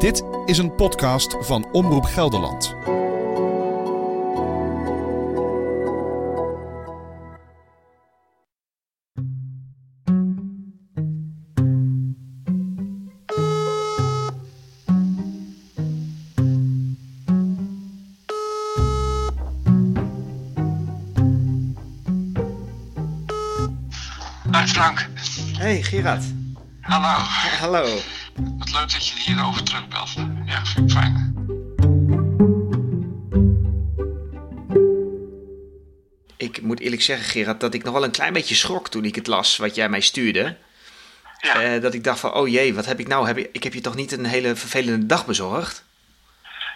Dit is een podcast van Omroep Gelderland. Frank. Hey Gerard. Hallo. Hallo. Wat leuk dat je hierover terugbelt. Ja, vind ik fijn. Ik moet eerlijk zeggen, Gerard, dat ik nog wel een klein beetje schrok toen ik het las wat jij mij stuurde. Ja. Eh, dat ik dacht van, oh jee, wat heb ik nou? Heb ik, ik heb je toch niet een hele vervelende dag bezorgd?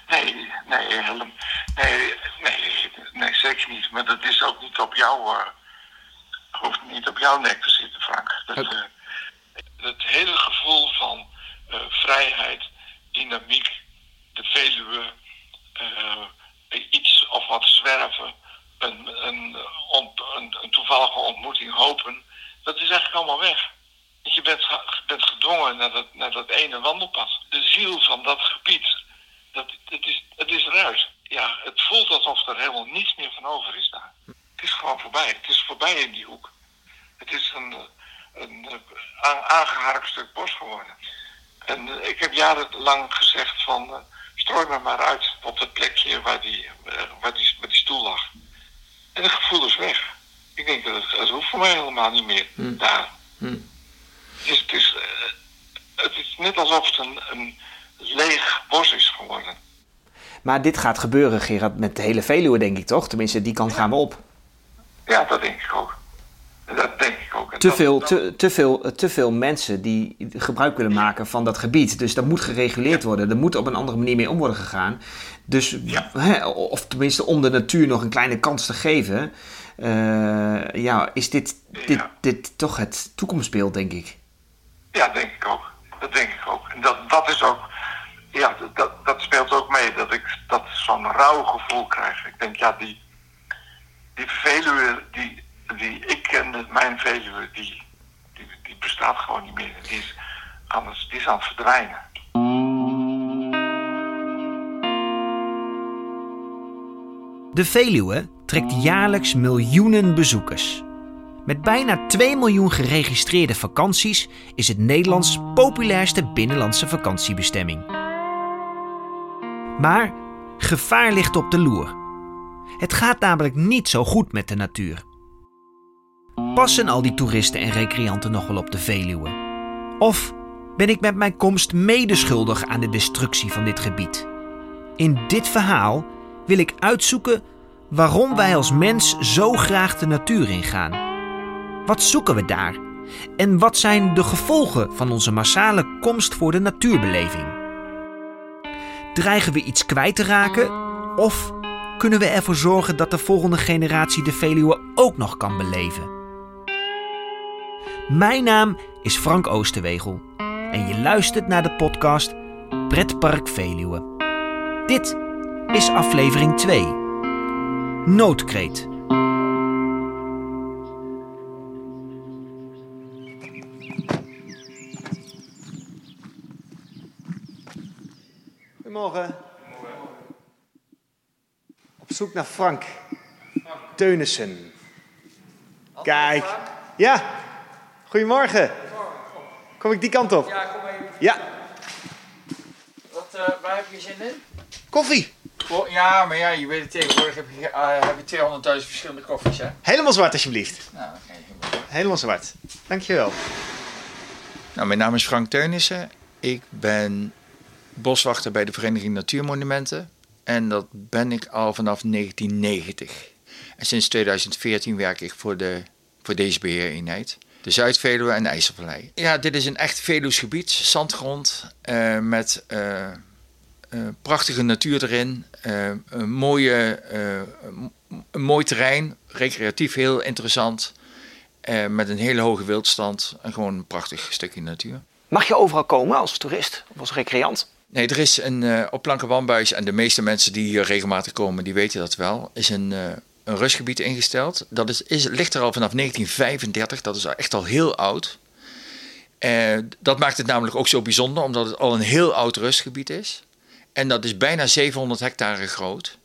Nee, nee, helemaal- nee, nee, nee, zeker niet. Maar dat is ook niet op jou, eh, hoeft niet op jouw nek te zitten, Frank. Dat, eh, het hele gevoel van vrijheid, dynamiek, de Veluwe, eh, iets of wat zwerven, een, een, een, een toevallige ontmoeting hopen, dat is eigenlijk allemaal weg. Je bent, bent gedwongen naar dat, naar dat ene wandelpad. De ziel van dat gebied, dat, het, is, het is eruit. Ja, het voelt alsof er helemaal niets meer van over is daar. Het is gewoon voorbij. Het is voorbij in die hoek. Het is een, eh, een, eh, aan- aangeharkt stuk bos geworden. En eh, ik heb jarenlang gezegd van, eh, strooi me maar uit op dat plekje waar die, eh, waar die, waar die stoel lag. En het gevoel is weg. Ik denk dat het, het hoeft voor mij helemaal niet meer daar. Hm. Het is, het, is, het is net alsof het een, een leeg bos is geworden. Maar dit gaat gebeuren, Gerard, met de hele Veluwe, denk ik toch? Tenminste, die kant gaan we op. Ja, dat denk ik ook. Dat denk ik. En Te veel, te, te, veel, te veel mensen die gebruik willen maken van dat gebied. Dus dat moet gereguleerd worden. Er moet op een andere manier mee om worden gegaan. Dus, Ja. hè, of tenminste om de natuur nog een kleine kans te geven. eh, ja, is dit, dit, Ja. dit toch het toekomstbeeld, denk ik. Ja, denk ik ook. Dat denk ik ook. En dat, dat is ook, ja, dat- dat, dat speelt ook mee. Dat ik dat zo'n rauw gevoel krijg. Ik denk, ja, die, die Veluwe, die, die ik kende, mijn Veluwe, die, die, die bestaat gewoon niet meer. Die is, anders, die is aan het verdwijnen. De Veluwe trekt jaarlijks miljoenen bezoekers. Met bijna 2 miljoen geregistreerde vakanties is het Nederlands populairste binnenlandse vakantiebestemming. Maar gevaar ligt op de loer. Het gaat namelijk niet zo goed met de natuur. Passen al die toeristen en recreanten nog wel op de Veluwe? Of ben ik met mijn komst medeschuldig aan de destructie van dit gebied? In dit verhaal wil ik uitzoeken waarom wij als mens zo graag de natuur ingaan. Wat zoeken we daar? En wat zijn de gevolgen van onze massale komst voor de natuurbeleving? Dreigen we iets kwijt te raken? Of kunnen we ervoor zorgen dat de volgende generatie de Veluwe ook nog kan beleven? Mijn naam is Frank Oosterwegel en je luistert naar de podcast Pretpark Veluwe. Dit is aflevering 2. Noodkreet. Goedemorgen. Op zoek naar Frank Teunissen. Kijk. Ja. Goedemorgen. Kom ik die kant op? Ja, kom even. Ja. Wat, eh, waar heb je zin in? Koffie. Oh, ja, maar ja, je weet het tegenwoordig heb je, eh, heb je 200.000 verschillende koffies, hè? Helemaal zwart alsjeblieft. Nou, oké. helemaal. Helemaal zwart. Dankjewel. Nou, mijn naam is Frank Teunissen. Ik ben boswachter bij de Vereniging Natuurmonumenten. En dat ben ik al vanaf 1990. En sinds 2014 werk ik voor, de, voor deze beheereenheid. De Zuid-Veluwe en de IJsselvallei. Ja, dit is een echt Veluws gebied. Zandgrond eh, met eh, eh, prachtige natuur erin. eh, een, mooie, eh, een mooi terrein. Recreatief heel interessant. eh, met een hele hoge wildstand. En gewoon een prachtig stukje natuur. Mag je overal komen als toerist of als recreant? Nee, er is een, eh op Plankenwambuis, en de meeste mensen die hier regelmatig komen, die weten dat wel, is een, eh, een rustgebied ingesteld. Dat is, is, ligt er al vanaf 1935, dat is echt al heel oud. Eh, dat maakt het namelijk ook zo bijzonder, omdat het al een heel oud rustgebied is. En dat is bijna 700 hectare groot.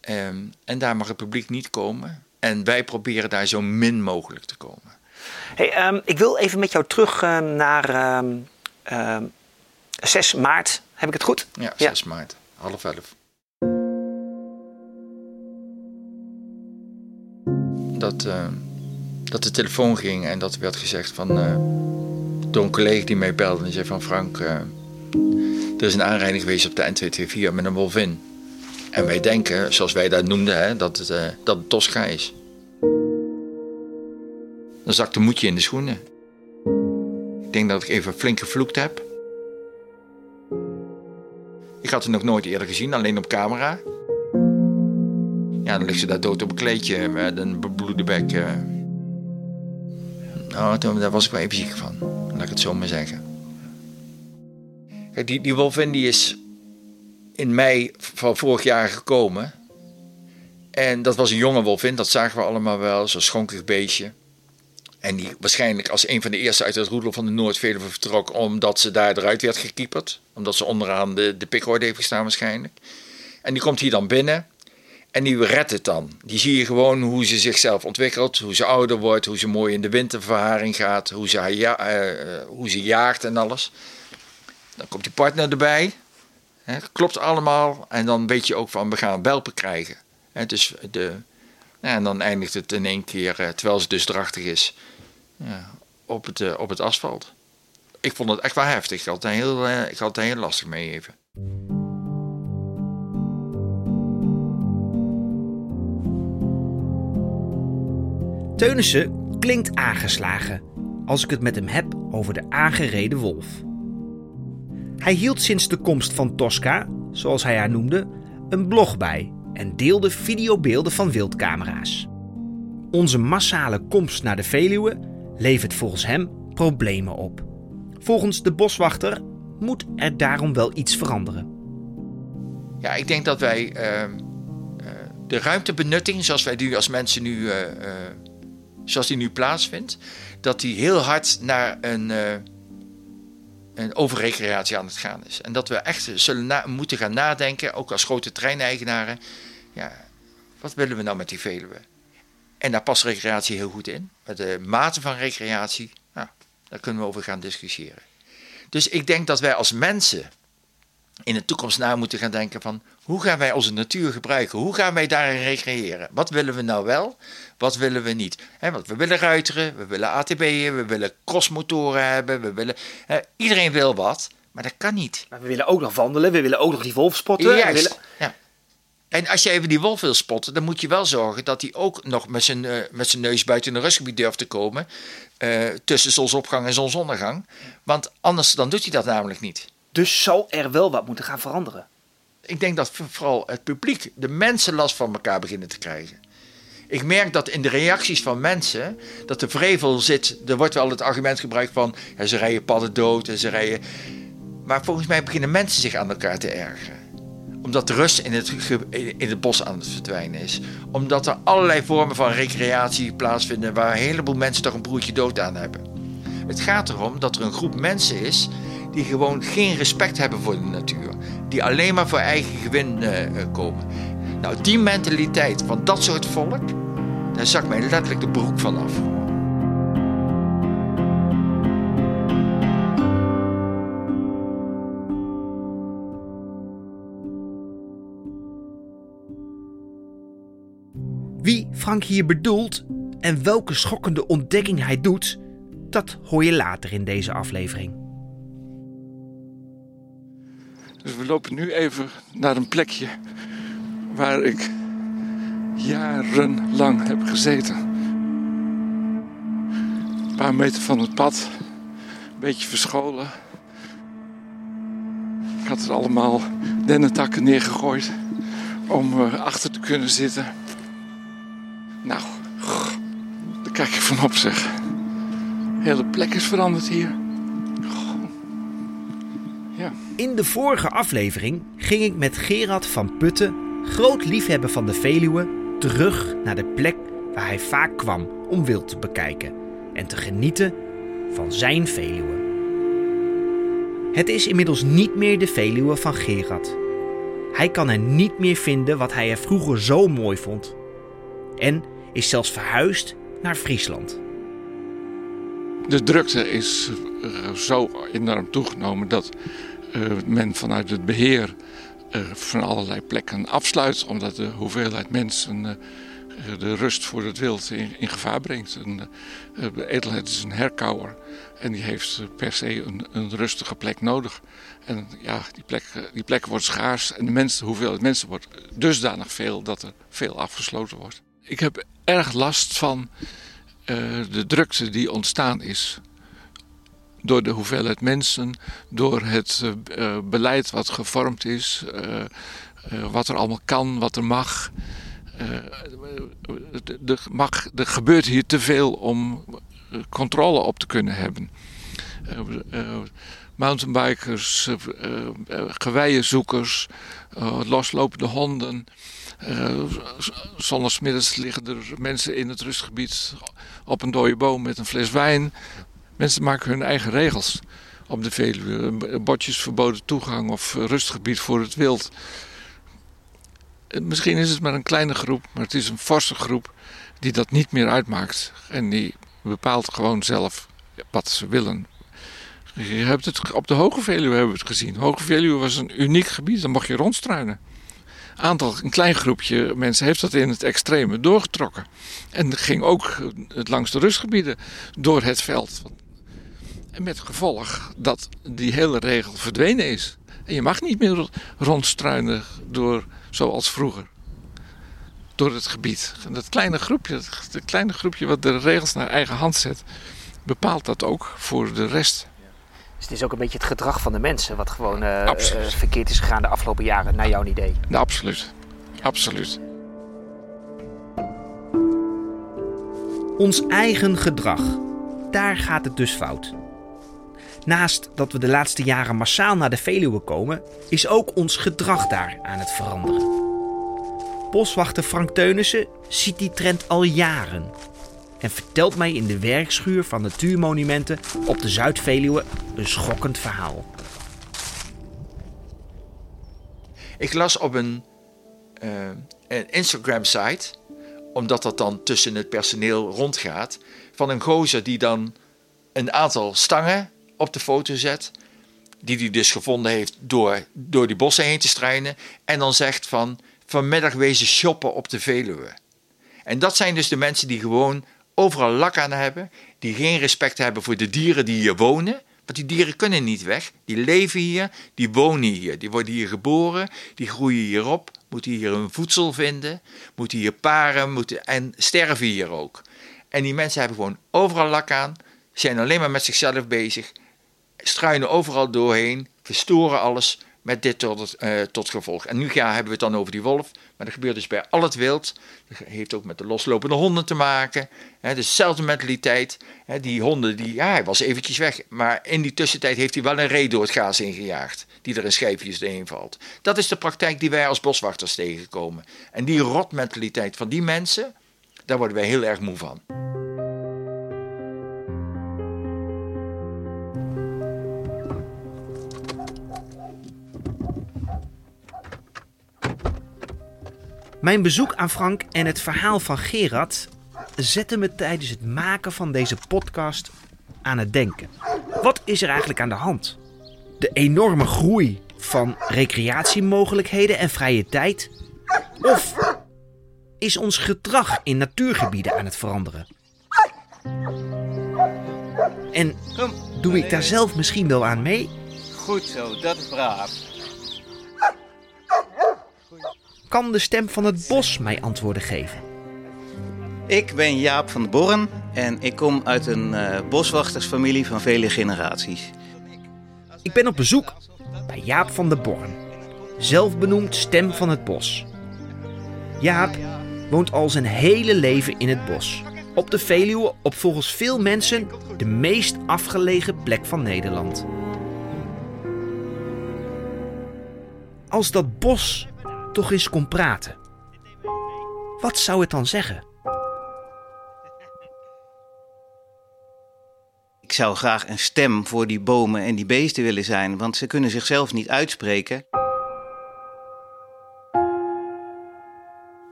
Ehm, en daar mag het publiek niet komen. En wij proberen daar zo min mogelijk te komen. Hey, ehm, ik wil even met jou terug ehm, naar ehm, ehm, 6 maart. Heb ik het goed? Ja, 6 maart, half elf. Dat, eh, dat de telefoon ging en dat werd gezegd van, eh, door een collega die mij belde. En zei van Frank, eh, er is een aanrijding geweest op de N224 met een wolvin. En wij denken, zoals wij dat noemden, hè, dat, het, dat Tosca is. Dan zakte moedje in de schoenen. Ik denk dat ik even flink gevloekt heb. Ik had het nog nooit eerder gezien, alleen op camera. Ja, dan ligt ze daar dood op een kleedje met een bebloede bek. eh. Nou, daar was ik wel even ziek van, laat ik het zo maar zeggen. Kijk, die, die wolvin die is in mei van vorig jaar gekomen. En dat was een jonge wolvin, dat zagen we allemaal wel, zo'n schonkig beestje. En die waarschijnlijk als een van de eerste uit het roedel van de Noordveluwe vertrok, omdat ze daar eruit werd gekieperd. Omdat ze onderaan de, de pikhoorde heeft gestaan waarschijnlijk. En die komt hier dan binnen en die redt het dan. Die zie je gewoon hoe ze zichzelf ontwikkelt, hoe ze ouder wordt, hoe ze mooi in de winterverharing gaat, hoe ze, ja, eh, eh, hoe ze jaagt en alles. Dan komt die partner erbij. Hè, klopt allemaal. En dan weet je ook van we gaan welpen krijgen. Hè, dus de, en dan eindigt het in één keer, eh, terwijl ze dus drachtig is, ja, op, het, op het asfalt. Ik vond het echt wel heftig. Ik had het heel, ik had het heel lastig mee even. Teunissen klinkt aangeslagen als ik het met hem heb over de aangereden wolf. Hij hield sinds de komst van Tosca, zoals hij haar noemde, een blog bij en deelde videobeelden van wildcamera's. Onze massale komst naar de Veluwe levert volgens hem problemen op. Volgens de boswachter moet er daarom wel iets veranderen. Ja, ik denk dat wij eh, de ruimtebenutting, zoals wij nu als mensen nu, eh, eh, zoals die nu plaatsvindt, dat die heel hard naar een, eh, een overrecreatie aan het gaan is. En dat we echt zullen moeten gaan nadenken, ook als grote treineigenaren, ja, wat willen we nou met die Veluwe? En daar past recreatie heel goed in. De mate van recreatie, nou, daar kunnen we over gaan discussiëren. Dus ik denk dat wij als mensen in de toekomst na moeten gaan denken van hoe gaan wij onze natuur gebruiken? Hoe gaan wij daarin recreëren? Wat willen we nou wel? Wat willen we niet? Want we willen ruiteren, we willen ATB'en, we willen crossmotoren hebben, we willen, iedereen wil wat, maar dat kan niet. Maar we willen ook nog wandelen, we willen ook nog die wolf spotten. Juist, willen- ja. En als je even die wolf wil spotten, dan moet je wel zorgen dat hij ook nog met zijn, eh, met zijn neus buiten een rustgebied durft te komen. eh, tussen zonsopgang en zonsondergang. Want anders dan doet hij dat namelijk niet. Dus zal er wel wat moeten gaan veranderen. Ik denk dat vooral het publiek, de mensen last van elkaar beginnen te krijgen. Ik merk dat in de reacties van mensen, dat de vrevel zit. Er wordt wel het argument gebruikt van, ze rijden padden dood en ze rijden... Maar volgens mij beginnen mensen zich aan elkaar te ergeren. Omdat de rust in het, in het bos aan het verdwijnen is. Omdat er allerlei vormen van recreatie plaatsvinden waar een heleboel mensen toch een broertje dood aan hebben. Het gaat erom dat er een groep mensen is die gewoon geen respect hebben voor de natuur. Die alleen maar voor eigen gewin eh, komen. Nou, die mentaliteit van dat soort volk, daar zakt mij letterlijk de broek van af. Wie Frank hier bedoelt en welke schokkende ontdekking hij doet, dat hoor je later in deze aflevering. Dus we lopen nu even naar een plekje waar ik jarenlang heb gezeten. Een paar meter van het pad, een beetje verscholen. Ik had er allemaal dennetakken neergegooid om eh, achter te kunnen zitten. Nou, daar kijk ik van op zeg. De hele plek is veranderd hier. In de vorige aflevering ging ik met Gerard van Putten, groot liefhebber van de Veluwe, terug naar de plek waar hij vaak kwam om wild te bekijken en te genieten van zijn Veluwe. Het is inmiddels niet meer de Veluwe van Gerard. Hij kan er niet meer vinden wat hij er vroeger zo mooi vond. En is zelfs verhuisd naar Friesland. De drukte is uh, zo enorm toegenomen dat men vanuit het beheer uh, van allerlei plekken afsluit, omdat de hoeveelheid mensen de rust voor het wild in, gevaar brengt. Een, de edelheid is een herkauwer en die heeft per se een, een, rustige plek nodig. En ja, die plek, die wordt schaars en de, mensen, de hoeveelheid mensen wordt dusdanig veel dat er veel afgesloten wordt. Ik heb erg last van de drukte die ontstaan is. Door de hoeveelheid mensen, door het uh, beleid wat gevormd is, uh, wat er allemaal kan, wat er mag. er, mag. er gebeurt hier te veel om controle op te kunnen hebben. mountainbikers, geweienzoekers, loslopende honden. Uh, liggen er mensen in het rustgebied op een dode boom met een fles wijn. Mensen maken hun eigen regels op de Veluwe. Bordjes verboden toegang of rustgebied voor het wild. Misschien is het maar een kleine groep, maar het is een forse groep die dat niet meer uitmaakt. En die bepaalt gewoon zelf wat ze willen. Je hebt het, op de Hoge Veluwe hebben we het gezien. Hoge Veluwe was een uniek gebied, daar mocht je rondstruinen aantal, een klein groepje mensen heeft dat in het extreme doorgetrokken. En ging ook langs de rustgebieden door het veld. En met gevolg dat die hele regel verdwenen is. En je mag niet meer rondstruinen door, zoals vroeger. Door het gebied. En dat kleine groepje, dat kleine groepje wat de regels naar eigen hand zet, bepaalt dat ook voor de rest. Dus het is ook een beetje het gedrag van de mensen wat gewoon uh, verkeerd is gegaan de afgelopen jaren, naar jouw idee. Ja, absoluut. Absoluut. Ons eigen gedrag. Daar gaat het dus fout. Naast dat we de laatste jaren massaal naar de Veluwe komen, is ook ons gedrag daar aan het veranderen. Boswachter Frank Teunissen ziet die trend al jaren en vertelt mij in de werkschuur van Natuurmonumenten op de Zuid-Veluwe een schokkend verhaal. Ik las op een, uh, een Instagram-site, omdat dat dan tussen het personeel rondgaat, van een gozer die dan een aantal stangen op de foto zet, die hij dus gevonden heeft door, door die bossen heen te strijden, en dan zegt van vanmiddag wezen shoppen op de Veluwe. En dat zijn dus de mensen die gewoon overal lak aan hebben, die geen respect hebben voor de dieren die hier wonen. Want die dieren kunnen niet weg. Die leven hier, die wonen hier, die worden hier geboren, die groeien hier op, moeten hier hun voedsel vinden, moeten hier paren moeten, en sterven hier ook. En die mensen hebben gewoon overal lak aan, zijn alleen maar met zichzelf bezig, struinen overal doorheen, verstoren alles, met dit tot, uh, tot gevolg. En nu hebben we het dan over die wolf, maar dat gebeurt dus bij al het wild. Dat heeft ook met de loslopende honden te maken. Dezelfde mentaliteit. Hè, die honden, die, ja, hij was eventjes weg, maar in die tussentijd heeft hij wel een ree door het gaas ingejaagd, die er in schijfjes doorheen valt. Dat is de praktijk die wij als boswachters tegenkomen. En die rotmentaliteit van die mensen, daar worden wij heel erg moe van. Mijn bezoek aan Frank en het verhaal van Gerard zette me tijdens het maken van deze podcast aan het denken. Wat is er eigenlijk aan de hand? De enorme groei van recreatiemogelijkheden en vrije tijd? Of is ons gedrag in natuurgebieden aan het veranderen? En doe ik daar zelf misschien wel aan mee? Goed zo, dat is braaf. Kan de stem van het bos mij antwoorden geven? Ik ben Jaap van de Borren en ik kom uit een uh, boswachtersfamilie van vele generaties. Ik ben op bezoek bij Jaap van de Borren, zelfbenoemd stem van het bos. Jaap woont al zijn hele leven in het bos. Op de Veluwe, op volgens veel mensen de meest afgelegen plek van Nederland. Als dat bos toch eens kon praten. Wat zou het dan zeggen? ik zou graag een stem voor die bomen en die beesten willen zijn, want ze kunnen zichzelf niet uitspreken.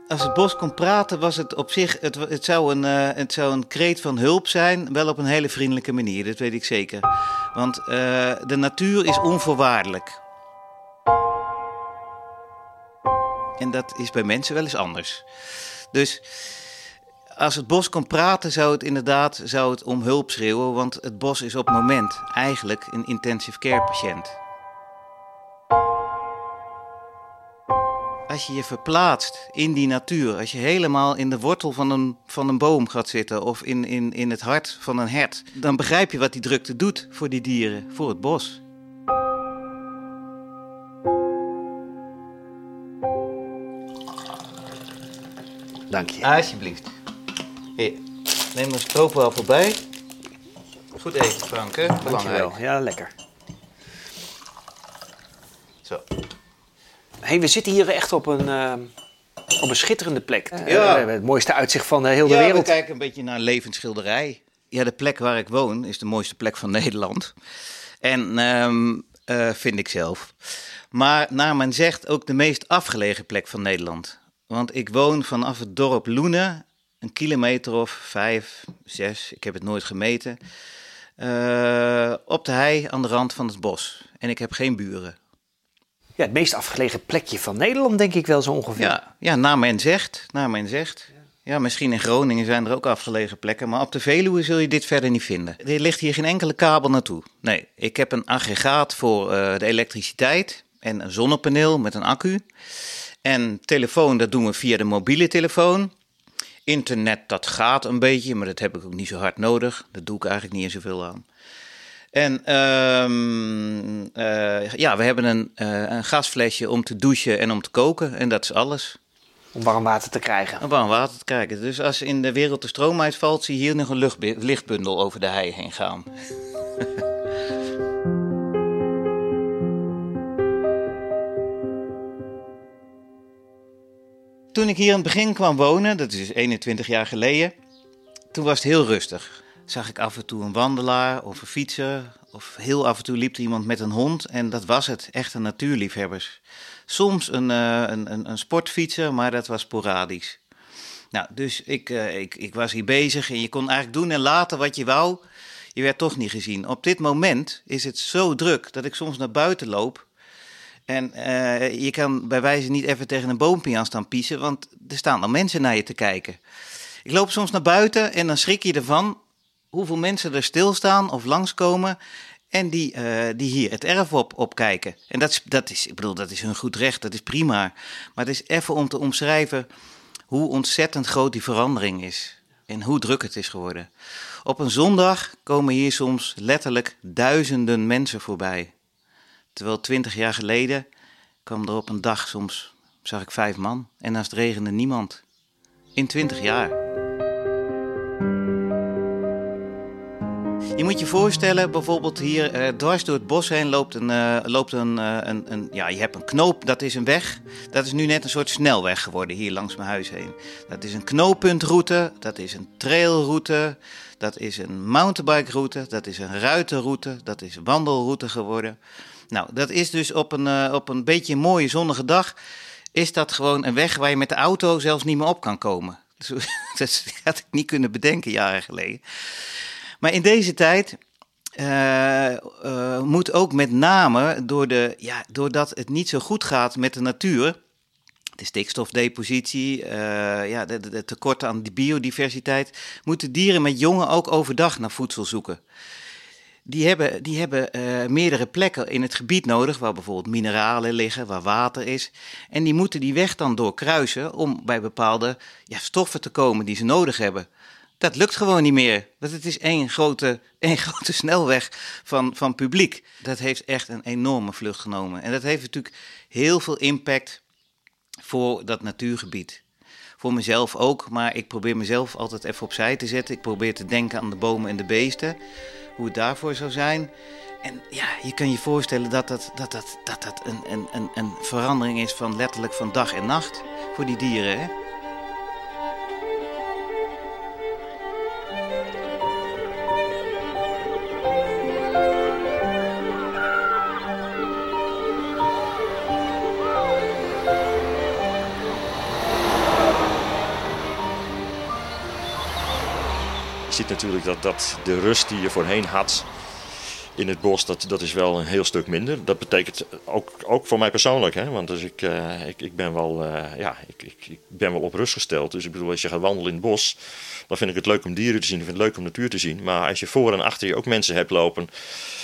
Als het bos kon praten, was het op zich. Het, het, zou een, uh, het zou een kreet van hulp zijn, wel op een hele vriendelijke manier, dat weet ik zeker. Want uh, de natuur is onvoorwaardelijk. En dat is bij mensen wel eens anders. Dus als het bos kon praten, zou het inderdaad zou het om hulp schreeuwen, want het bos is op het moment eigenlijk een intensive care patiënt. Als je je verplaatst in die natuur, als je helemaal in de wortel van een, van een boom gaat zitten of in, in, in het hart van een hert, dan begrijp je wat die drukte doet voor die dieren, voor het bos. Dank je. Alsjeblieft. Hier, neem een stroopwafel voorbij. Goed eten, Frank, hè? Belangrijk. Dankjewel. Ja, lekker. Zo. hey, we zitten hier echt op een, eh, op een schitterende plek. Eh, Ja. hebben het mooiste uitzicht van eh, heel de ja, wereld. we kijken een beetje naar een levensschilderij. Ja, de plek waar ik woon is de mooiste plek van Nederland. En ehm, eh, vind ik zelf. Maar naar men zegt ook de meest afgelegen plek van Nederland. Want ik woon vanaf het dorp Loenen, een kilometer of vijf, zes, ik heb het nooit gemeten. eh, op de hei aan de rand van het bos. En ik heb geen buren. Ja, het meest afgelegen plekje van Nederland, denk ik wel zo ongeveer. Ja, ja naar men zegt. Naar men zegt. Ja, misschien in Groningen zijn er ook afgelegen plekken, maar op de Veluwe zul je dit verder niet vinden. Er ligt hier geen enkele kabel naartoe. Nee, ik heb een aggregaat voor eh, de elektriciteit en een zonnepaneel met een accu. En telefoon, dat doen we via de mobiele telefoon. Internet, dat gaat een beetje, maar dat heb ik ook niet zo hard nodig. Dat doe ik eigenlijk niet eens zoveel aan. En ehm, eh, ja, we hebben een, eh, een gasflesje om te douchen en om te koken. En dat is alles. Om warm water te krijgen. Om warm water te krijgen. Dus als in de wereld de stroom uitvalt, zie je hier nog een lichtbundel over de hei heen gaan. Toen ik hier in het begin kwam wonen, dat is dus 21 jaar geleden, toen was het heel rustig. Zag ik af en toe een wandelaar of een fietser, of heel af en toe liep er iemand met een hond en dat was het, echte natuurliefhebbers. Soms een, eh, een, een, een sportfietser, maar dat was sporadisch. Nou, dus ik, eh, ik, ik was hier bezig en je kon eigenlijk doen en laten wat je wou. Je werd toch niet gezien. Op dit moment is het zo druk dat ik soms naar buiten loop. En eh, je kan bij wijze niet even tegen een boompje aan staan piezen, want er staan dan mensen naar je te kijken. Ik loop soms naar buiten en dan schrik je ervan hoeveel mensen er stilstaan of langskomen en die, eh, die hier het erf op, opkijken. En dat is, dat is, ik bedoel, dat is hun goed recht, dat is prima. Maar het is even om te omschrijven hoe ontzettend groot die verandering is. En hoe druk het is geworden. Op een zondag komen hier soms letterlijk duizenden mensen voorbij. Terwijl twintig jaar geleden kwam er op een dag soms, zag ik vijf man. En het regende niemand. In twintig jaar. Je moet je voorstellen, bijvoorbeeld hier eh, dwars door het bos heen loopt een, eh, loopt een, eh, een, een. Ja, je hebt een knoop, dat is een weg. Dat is nu net een soort snelweg geworden hier langs mijn huis heen. Dat is een knooppuntroute, dat is een trailroute, dat is een mountainbikeroute, dat is een ruitenroute, dat is een wandelroute geworden. Nou, dat is dus op een, eh, op een beetje mooie zonnige dag. Is dat gewoon een weg waar je met de auto zelfs niet meer op kan komen? Dat had ik niet kunnen bedenken jaren geleden. Maar in deze tijd eh, eh, moet ook met name door de, ja, doordat het niet zo goed gaat met de natuur. De stikstofdepositie, eh, ja, de, de, de tekorten aan die biodiversiteit. Moeten dieren met jongen ook overdag naar voedsel zoeken. Die hebben, die hebben eh, meerdere plekken in het gebied nodig, waar bijvoorbeeld mineralen liggen, waar water is. En die moeten die weg dan doorkruisen om bij bepaalde ja, stoffen te komen die ze nodig hebben. Dat lukt gewoon niet meer. Want het is één grote, één grote snelweg van, van publiek. Dat heeft echt een enorme vlucht genomen. En dat heeft natuurlijk heel veel impact voor dat natuurgebied. Voor mezelf ook, maar ik probeer mezelf altijd even opzij te zetten. Ik probeer te denken aan de bomen en de beesten, hoe het daarvoor zou zijn. En ja, je kan je voorstellen dat dat, dat, dat, dat, dat een, een, een, verandering is van letterlijk van dag en nacht voor die dieren. Hè? Ziet natuurlijk dat, dat de rust die je voorheen had in het bos, dat, dat is wel een heel stuk minder. Dat betekent ook, ook voor mij persoonlijk, hè? want dus ik, uh, ik, ik, ben wel, uh, ja, ik, ik, ik, ben wel op rust gesteld. Dus ik bedoel, als je gaat wandelen in het bos, dan vind ik het leuk om dieren te zien, ik vind het leuk om natuur te zien. Maar als je voor en achter je ook mensen hebt lopen,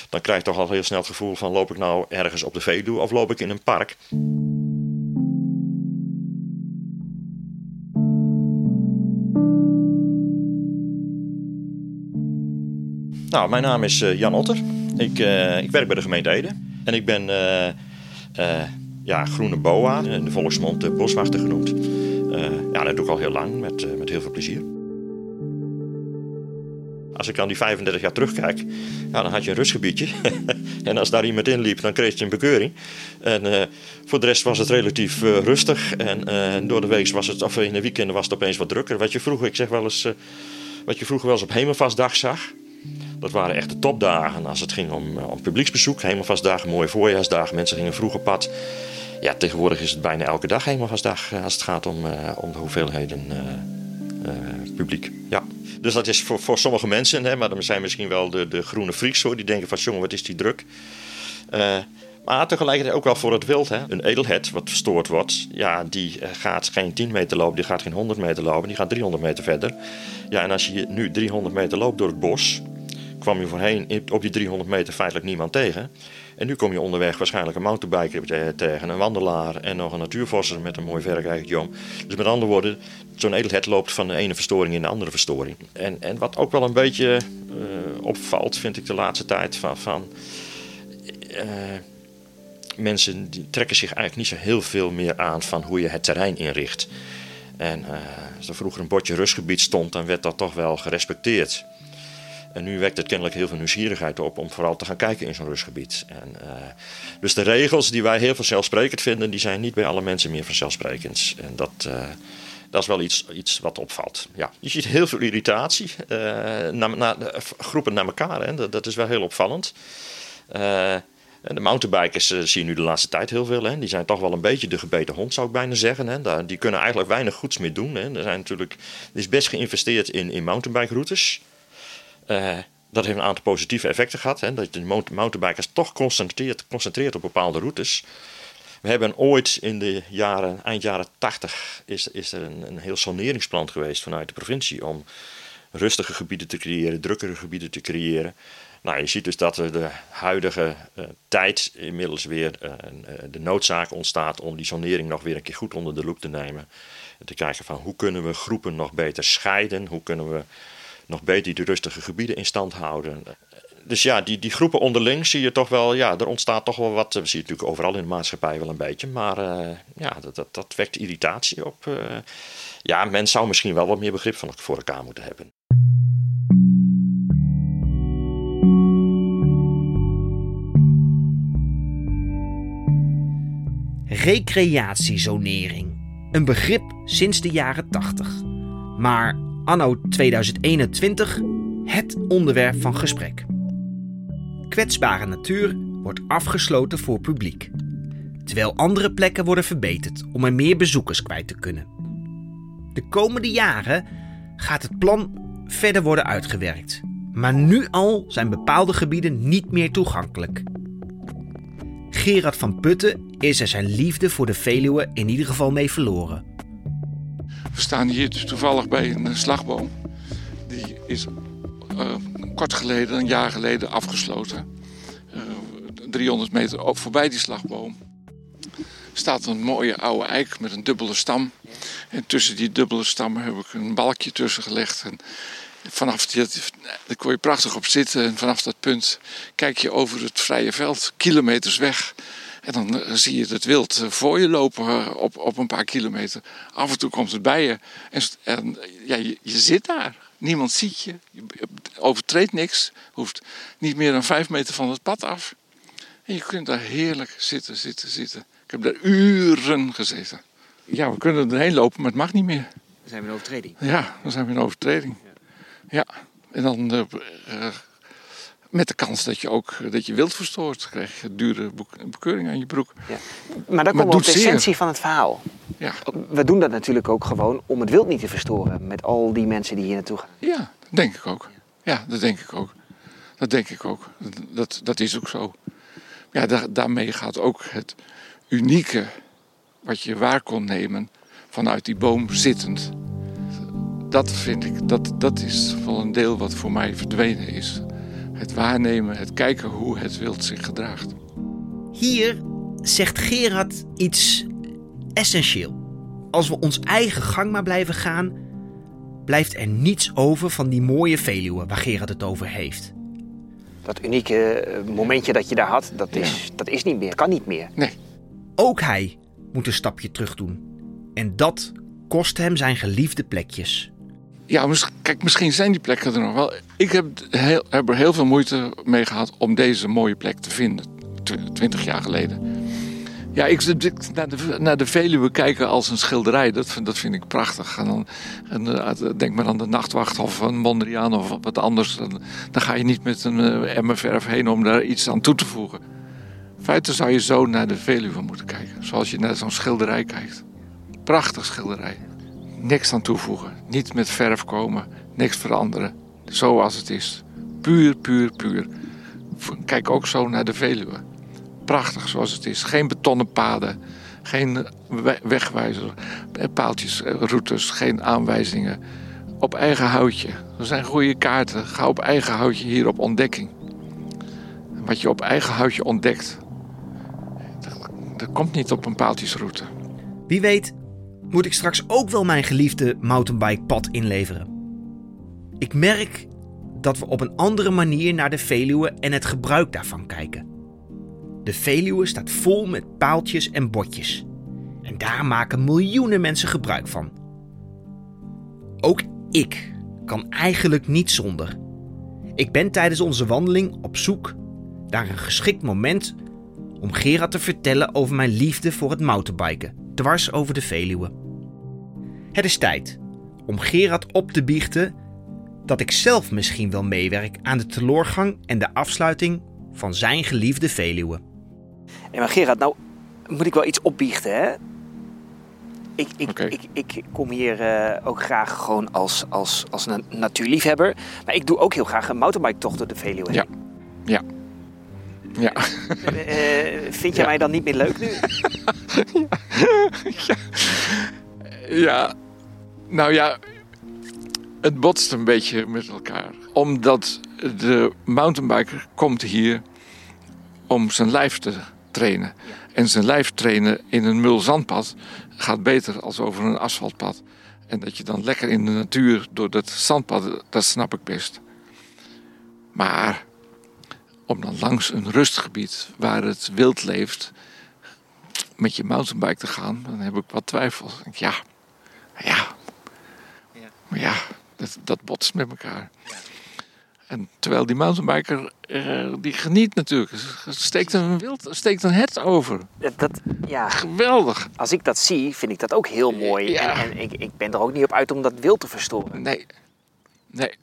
dan krijg je toch al heel snel het gevoel van loop ik nou ergens op de Veluwe of loop ik in een park. Nou, mijn naam is uh, Jan Otter. Ik, uh, ik, werk bij de gemeente Ede. En ik ben uh, ja, groene boa, in de volksmond boswachter genoemd. ja, dat doe ik al heel lang, met, met heel veel plezier. Als ik aan die 35 jaar terugkijk, ja, dan had je een rustgebiedje. en als daar iemand in liep, dan kreeg je een bekeuring. En voor de rest was het relatief rustig. En door de week was het, of in de weekenden was het opeens wat drukker. Wat je vroeger, ik zeg wel eens, wat je vroeger wel eens op Hemelvastdag zag. Dat waren echt de topdagen als het ging om, om publieksbezoek. Hemelvastdagen, mooie voorjaarsdagen. Mensen gingen vroeg op pad. Ja, tegenwoordig is het bijna elke dag Hemelvastdag als het gaat om, uh, om de hoeveelheden publiek. Ja. Dus dat is voor, voor sommige mensen, hè, maar er zijn misschien wel de, de groene freaks hoor, die denken van jongen, wat is die druk. Maar tegelijkertijd ook wel voor het wild. Hè. Een edelhet wat verstoord wordt, ja, die gaat geen 10 meter lopen, die gaat geen 100 meter lopen, die gaat 300 meter verder. Ja, en als je nu 300 meter loopt door het bos, kwam je voorheen op die 300 meter feitelijk niemand tegen. En nu kom je onderweg waarschijnlijk een mountainbiker tegen, een wandelaar en nog een natuurvosser met een mooi verrekijkertje jong. Dus met andere woorden, zo'n edelhet loopt van de ene verstoring in de andere verstoring. En, en wat ook wel een beetje uh, opvalt, vind ik de laatste tijd, van, van uh, mensen die trekken zich eigenlijk niet zo heel veel meer aan van hoe je het terrein inricht. En uh, als er vroeger een bordje rustgebied stond, dan werd dat toch wel gerespecteerd. En nu wekt het kennelijk heel veel nieuwsgierigheid op om vooral te gaan kijken in zo'n rustgebied. En, uh, dus de regels die wij heel vanzelfsprekend vinden, die zijn niet bij alle mensen meer vanzelfsprekend. En dat, uh, dat is wel iets, iets wat opvalt. Ja. Je ziet heel veel irritatie, groepen naar elkaar. Hè. Dat, dat, is wel heel opvallend. De mountainbikers zie je nu de laatste tijd heel veel. Hè. Die zijn toch wel een beetje de gebeten hond, zou ik bijna zeggen. Hè. Die kunnen eigenlijk weinig goeds meer doen. Hè. Er, zijn natuurlijk, er is best geïnvesteerd in, in. Uh, dat heeft een aantal positieve effecten gehad. Hè, dat de mountainbikers toch concentreert, concentreert op bepaalde routes. We hebben ooit in de jaren, eind jaren 80 is, is er een, een heel saneringsplan geweest vanuit de provincie om rustige gebieden te creëren, drukkere gebieden te creëren. Nou, je ziet dus dat er de huidige uh, tijd inmiddels weer uh, de noodzaak ontstaat om die sanering nog weer een keer goed onder de loep te nemen. En te kijken van hoe kunnen we groepen nog beter scheiden, hoe kunnen we nog beter die rustige gebieden in stand houden. Dus ja, die, die groepen onderling zie je toch wel, ja, er ontstaat toch wel wat. We zien het natuurlijk overal in de maatschappij wel een beetje, maar ja, dat, dat, dat, wekt irritatie op. Ja, men zou misschien wel wat meer begrip van voor elkaar moeten hebben. Recreatiezonering. Een begrip sinds de jaren 80. Maar anno 2021 het onderwerp van gesprek. Kwetsbare natuur wordt afgesloten voor publiek, terwijl andere plekken worden verbeterd om er meer bezoekers kwijt te kunnen. De komende jaren gaat het plan verder worden uitgewerkt, maar nu al zijn bepaalde gebieden niet meer toegankelijk. Gerard van Putten is er zijn liefde voor de Veluwe in ieder geval mee verloren. We staan hier dus toevallig bij een slagboom. Die is uh, kort geleden, een jaar geleden, afgesloten. Uh, eh, 300 meter ook voorbij die slagboom staat een mooie oude eik met een dubbele stam. En tussen die dubbele stammen heb ik een balkje tussen gelegd. En vanaf die, daar kon je prachtig op zitten. En vanaf dat punt kijk je over het vrije veld, kilometers weg. En dan eh, zie je het wild eh, voor je lopen eh, op, op een paar kilometer. Af en toe komt het bij je. En, en ja, je, je, zit daar. Niemand ziet je. Je overtreedt niks. Hoeft niet meer dan vijf meter van het pad af. En je kunt daar heerlijk zitten, zitten, zitten. Ik heb daar uren gezeten. Ja, we kunnen erheen lopen, maar het mag niet meer. Dan zijn we in overtreding. Ja, dan zijn we in overtreding. Ja. En dan uh, met de kans dat je ook dat je wild verstoort. Dan krijg je dure bekeuring aan je broek. Ja. Maar dan komen we op de essentie van het verhaal. Ja. We doen dat natuurlijk ook gewoon om het wild niet te verstoren. Met al die mensen die hier naartoe gaan. Ja, Denk ik ook. Ja, dat denk ik ook. Dat denk ik ook. Dat, dat is ook zo. Ja, da- daarmee gaat ook het unieke wat je waar kon nemen vanuit die boom zittend. Dat vind ik, dat, dat is wel een deel wat voor mij verdwenen is. Het waarnemen, het kijken hoe het wild zich gedraagt. Hier zegt Gerard iets essentieel. Als we ons eigen gang maar blijven gaan, blijft er niets over van die mooie Veluwe waar Gerard het over heeft. Dat unieke eh, momentje dat je daar had, dat is, dat is niet meer. Kan niet meer. Nee, Ook hij moet een stapje terug doen. En dat kost hem zijn geliefde plekjes. Ja, kijk, misschien zijn die plekken er nog wel. Ik heb, heel, er heel veel moeite mee gehad om deze mooie plek te vinden. Tw- Twintig jaar geleden. Ja, ik zit naar de, naar de Veluwe kijken als een schilderij. Dat, vind- dat vind ik prachtig. En dan, eh, denk maar aan de Nachtwacht of een Mondriaan of wat anders. Dan, dan ga je niet met een eh, emmer verf heen om daar iets aan toe te voegen. In feite zou je zo naar de Veluwe moeten kijken. Zoals je naar zo'n schilderij kijkt. Prachtig schilderij niks aan toevoegen. Niet met verf komen, niks veranderen. Zoals het is. Puur, puur, puur. Kijk ook zo naar de Veluwe. Prachtig zoals het is. Geen betonnen paden, geen we- wegwijzer, eh, paaltjes, eh, routes, geen aanwijzingen. Op eigen houtje. Er zijn goede kaarten. Ga op eigen houtje hier op ontdekking. Wat je op eigen houtje ontdekt, dat komt niet op een paaltjesroute. Wie weet moet ik straks ook wel mijn geliefde mountainbikepad inleveren. Ik merk dat we op een andere manier naar de Veluwe en het gebruik daarvan kijken. De Veluwe staat vol met paaltjes en botjes. En daar maken miljoenen mensen gebruik van. Ook ik kan eigenlijk niet zonder. Ik ben tijdens onze wandeling op zoek naar een geschikt moment om Gerard te vertellen over mijn liefde voor het mountainbiken, dwars over de Veluwe. Het is tijd om Gerard op te biechten dat ik zelf misschien wel meewerk aan de teloorgang en de afsluiting van zijn geliefde Veluwe. Hey, maar Gerard, nou moet ik wel iets opbiechten, hè? Ik, ik, ik, ik kom hier eh, ook graag gewoon als, als, als een natuurliefhebber. Maar ik doe ook heel graag een mountainbike-tocht door de Veluwe. Ja. Ja. Ja. Eh, vind jij Ja. mij dan niet meer leuk nu? Ja, nou ja, het botst een beetje met elkaar. Omdat de mountainbiker komt hier om zijn lijf te trainen. En zijn lijf trainen in een mulzandpad gaat beter als over een asfaltpad. En dat je dan lekker in de natuur door dat zandpad, dat snap ik best. Maar om dan langs een rustgebied waar het wild leeft met je mountainbike te gaan, dan heb ik wat twijfels. Ik denk, Ja, ja, maar ja, dat, dat botst met elkaar. En terwijl die mountainbiker, eh, die geniet natuurlijk. Steekt een, wild, steekt een het over. Dat, dat- ja, Geweldig. als ik dat zie, vind ik dat ook heel mooi. Ja. En, en ik, ik ben er ook niet op uit om dat wild te verstoren. Nee, nee.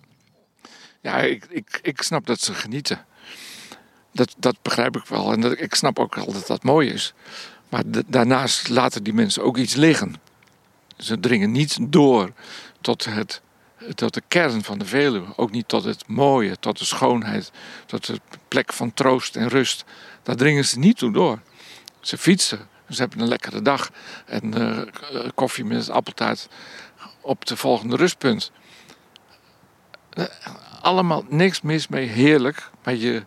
Ja, ik, ik, ik snap dat ze genieten. Dat, dat begrijp ik wel. En dat, ik snap ook wel dat dat mooi is. Maar da- daarnaast laten die mensen ook iets liggen. Ze dringen niet door tot, het, tot de kern van de Veluwe. Ook niet tot het mooie, tot de schoonheid, tot de plek van troost en rust. Daar dringen ze niet toe door. Ze fietsen, ze hebben een lekkere dag. En eh, eh, koffie met appeltaart op de volgende rustpunt. Eh, Allemaal niks mis mee, heerlijk. Maar je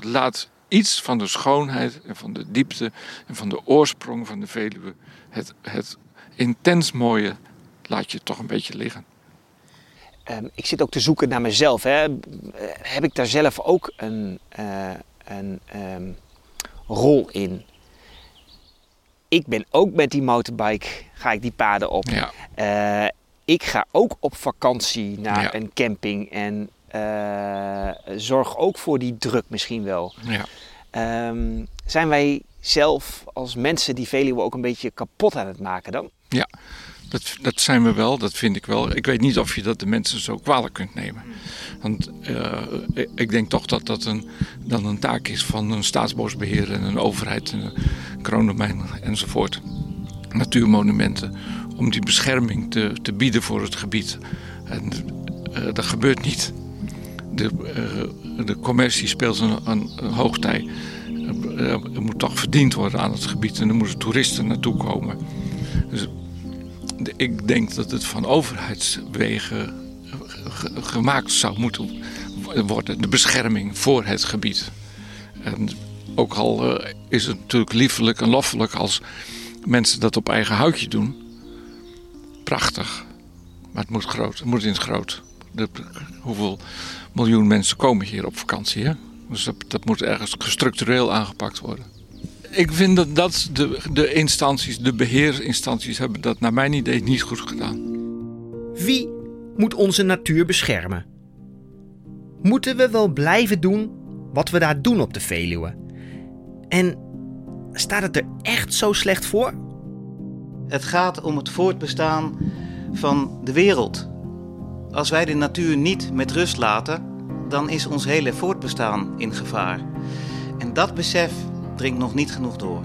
laat iets van de schoonheid en van de diepte en van de oorsprong van de Veluwe, het, het intens mooie, laat je toch een beetje liggen. Ehm, ik zit ook te zoeken naar mezelf. Hè. Heb ik daar zelf ook een, eh, een ehm, rol in? Ik ben ook met die motorbike, ga ik die paden op. Ja, Eh, ik ga ook op vakantie naar Ja. een camping en zorg ook voor die druk misschien wel. ja. Ehm, zijn wij zelf als mensen die Veluwe ook een beetje kapot aan het maken dan? Dat, dat zijn we wel, dat vind ik wel. Ik weet niet of je dat de mensen zo kwalijk kunt nemen. Want eh, ik denk toch dat dat een, dan een taak is van een staatsbosbeheer en een overheid, en een kroondomein enzovoort. Natuurmonumenten, om die bescherming te, te bieden voor het gebied. En uh, dat gebeurt niet. De, uh, de commercie speelt een, een, een hoogtij. er moet toch verdiend worden aan het gebied en er moeten toeristen naartoe komen. Dus ik denk dat het van overheidswegen gemaakt zou moeten worden. De bescherming voor het gebied. En ook al is het natuurlijk liefelijk en loffelijk als mensen dat op eigen houtje doen. Prachtig. Maar het moet groot. Het moet in het groot. De, hoeveel miljoen mensen komen hier op vakantie? Hè? Dus dat, dat moet ergens gestructureel aangepakt worden. Ik vind dat, dat de, de instanties, de beheersinstanties, hebben dat naar mijn idee niet goed gedaan. Wie moet onze natuur beschermen? Moeten we wel blijven doen wat we daar doen op de Veluwe? En staat het er echt zo slecht voor? Het gaat om het voortbestaan van de wereld. Als wij de natuur niet met rust laten, dan is ons hele voortbestaan in gevaar. En dat besef dringt nog niet genoeg door.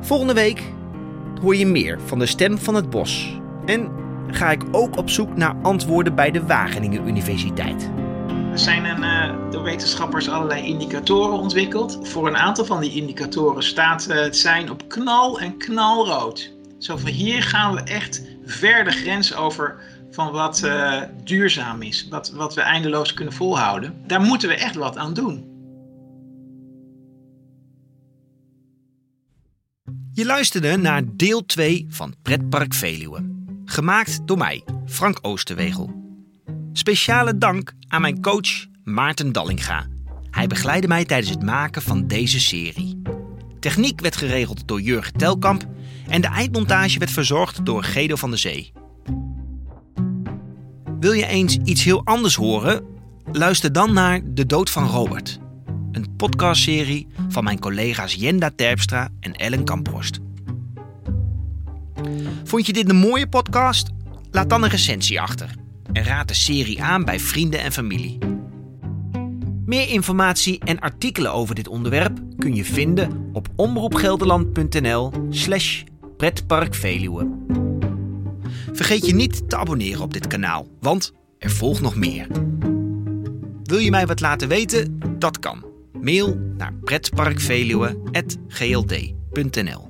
Volgende week hoor je meer van de stem van het bos. En ga ik ook op zoek naar antwoorden bij de Wageningen Universiteit. Er zijn een, uh, door wetenschappers allerlei indicatoren ontwikkeld. Voor een aantal van die indicatoren staat uh, het zijn op knal en knalrood. Zo van hier gaan we echt ver de grens over van wat uh, duurzaam is, wat, wat we eindeloos kunnen volhouden. Daar moeten we echt wat aan doen. Je luisterde naar deel 2 van Pretpark Veluwe. Gemaakt door mij, Frank Oosterwegel. Speciale dank aan mijn coach Maarten Dallinga. Hij begeleidde mij tijdens het maken van deze serie. Techniek werd geregeld door Jurgen Telkamp en de eindmontage werd verzorgd door Gedo van de Zee. Wil je eens iets heel anders horen? Luister dan naar De Dood van Robert. Een podcastserie van mijn collega's Jenda Terpstra en Ellen Kamphorst. Vond je dit een mooie podcast? Laat dan een recensie achter en raad de serie aan bij vrienden en familie. Meer informatie en artikelen over dit onderwerp kun je vinden op omroepgelderland.nl/slash pretparkveluwe. Vergeet je niet te abonneren op dit kanaal, want er volgt nog meer. Wil je mij wat laten weten? Dat kan. Mail naar pretparkveluwe.gld.nl